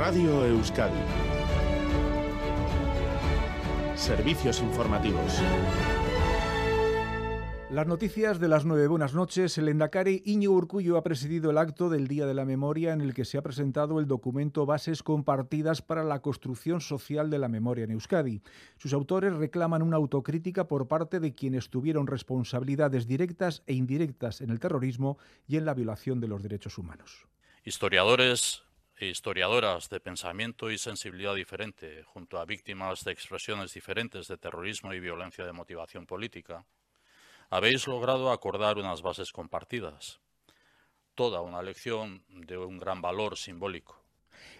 Radio Euskadi. Servicios informativos. Las noticias de las nueve. Buenas noches. El Endacari Iñigo Urcullo ha presidido el acto del Día de la Memoria en el que se ha presentado el documento Bases compartidas para la construcción social de la memoria en Euskadi. Sus autores reclaman una autocrítica por parte de quienes tuvieron responsabilidades directas e indirectas en el terrorismo y en la violación de los derechos humanos. Historiadores historiadoras de pensamiento y sensibilidad diferente, junto a víctimas de expresiones diferentes de terrorismo y violencia de motivación política, habéis logrado acordar unas bases compartidas. Toda una lección de un gran valor simbólico.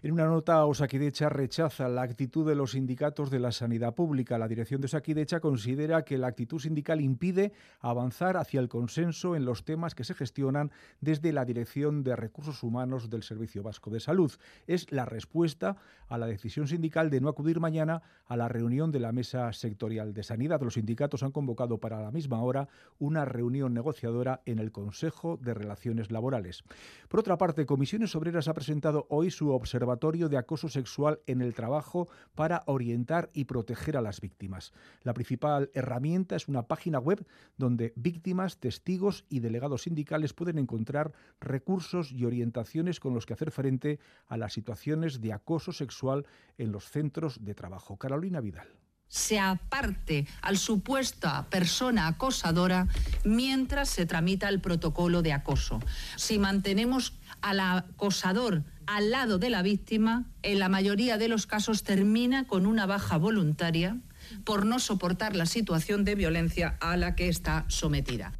En una nota, Osakidecha rechaza la actitud de los sindicatos de la sanidad pública. La dirección de Osakidecha considera que la actitud sindical impide avanzar hacia el consenso en los temas que se gestionan desde la Dirección de Recursos Humanos del Servicio Vasco de Salud. Es la respuesta a la decisión sindical de no acudir mañana a la reunión de la Mesa Sectorial de Sanidad. Los sindicatos han convocado para la misma hora una reunión negociadora en el Consejo de Relaciones Laborales. Por otra parte, Comisiones Obreras ha presentado hoy su observación De Acoso Sexual en el Trabajo para orientar y proteger a las víctimas. La principal herramienta es una página web donde víctimas, testigos y delegados sindicales pueden encontrar recursos y orientaciones con los que hacer frente a las situaciones de acoso sexual en los centros de trabajo. Carolina Vidal se aparte al supuesta persona acosadora mientras se tramita el protocolo de acoso. Si mantenemos al acosador al lado de la víctima, en la mayoría de los casos termina con una baja voluntaria por no soportar la situación de violencia a la que está sometida.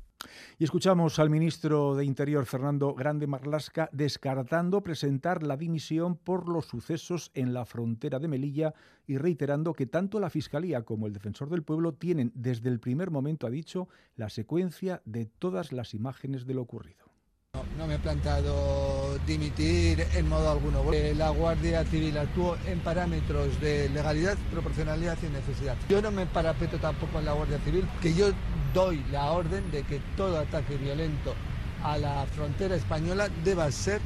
Y escuchamos al ministro de Interior, Fernando Grande Marlasca, descartando presentar la dimisión por los sucesos en la frontera de Melilla y reiterando que tanto la Fiscalía como el Defensor del Pueblo tienen desde el primer momento, ha dicho, la secuencia de todas las imágenes de lo ocurrido. No, me he plantado dimitir en modo alguno. La Guardia Civil actuó en parámetros de legalidad, proporcionalidad y necesidad. Yo no me parapeto tampoco en la Guardia Civil, que yo doy la orden de que todo ataque violento a la frontera española deba ser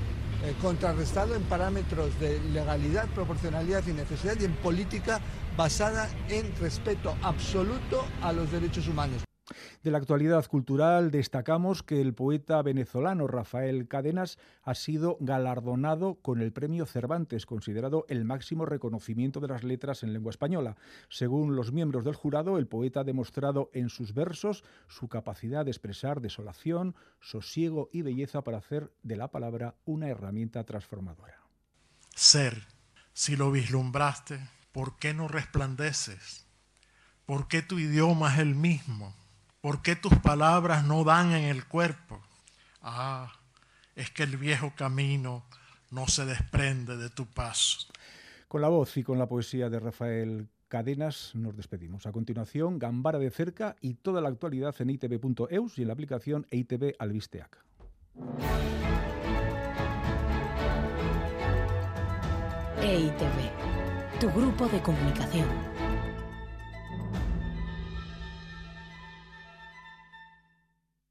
eh, contrarrestado en parámetros de legalidad, proporcionalidad y necesidad y en política basada en respeto absoluto a los derechos humanos. De la actualidad cultural destacamos que el poeta venezolano Rafael Cadenas ha sido galardonado con el Premio Cervantes, considerado el máximo reconocimiento de las letras en lengua española. Según los miembros del jurado, el poeta ha demostrado en sus versos su capacidad de expresar desolación, sosiego y belleza para hacer de la palabra una herramienta transformadora. Ser, si lo vislumbraste, ¿por qué no resplandeces? ¿Por qué tu idioma es el mismo? ¿Por qué tus palabras no dan en el cuerpo? Ah, es que el viejo camino no se desprende de tu paso. Con la voz y con la poesía de Rafael Cadenas nos despedimos. A continuación, Gambara de cerca y toda la actualidad en itv.eus y en la aplicación ITV Albisteac. EITV, tu grupo de comunicación.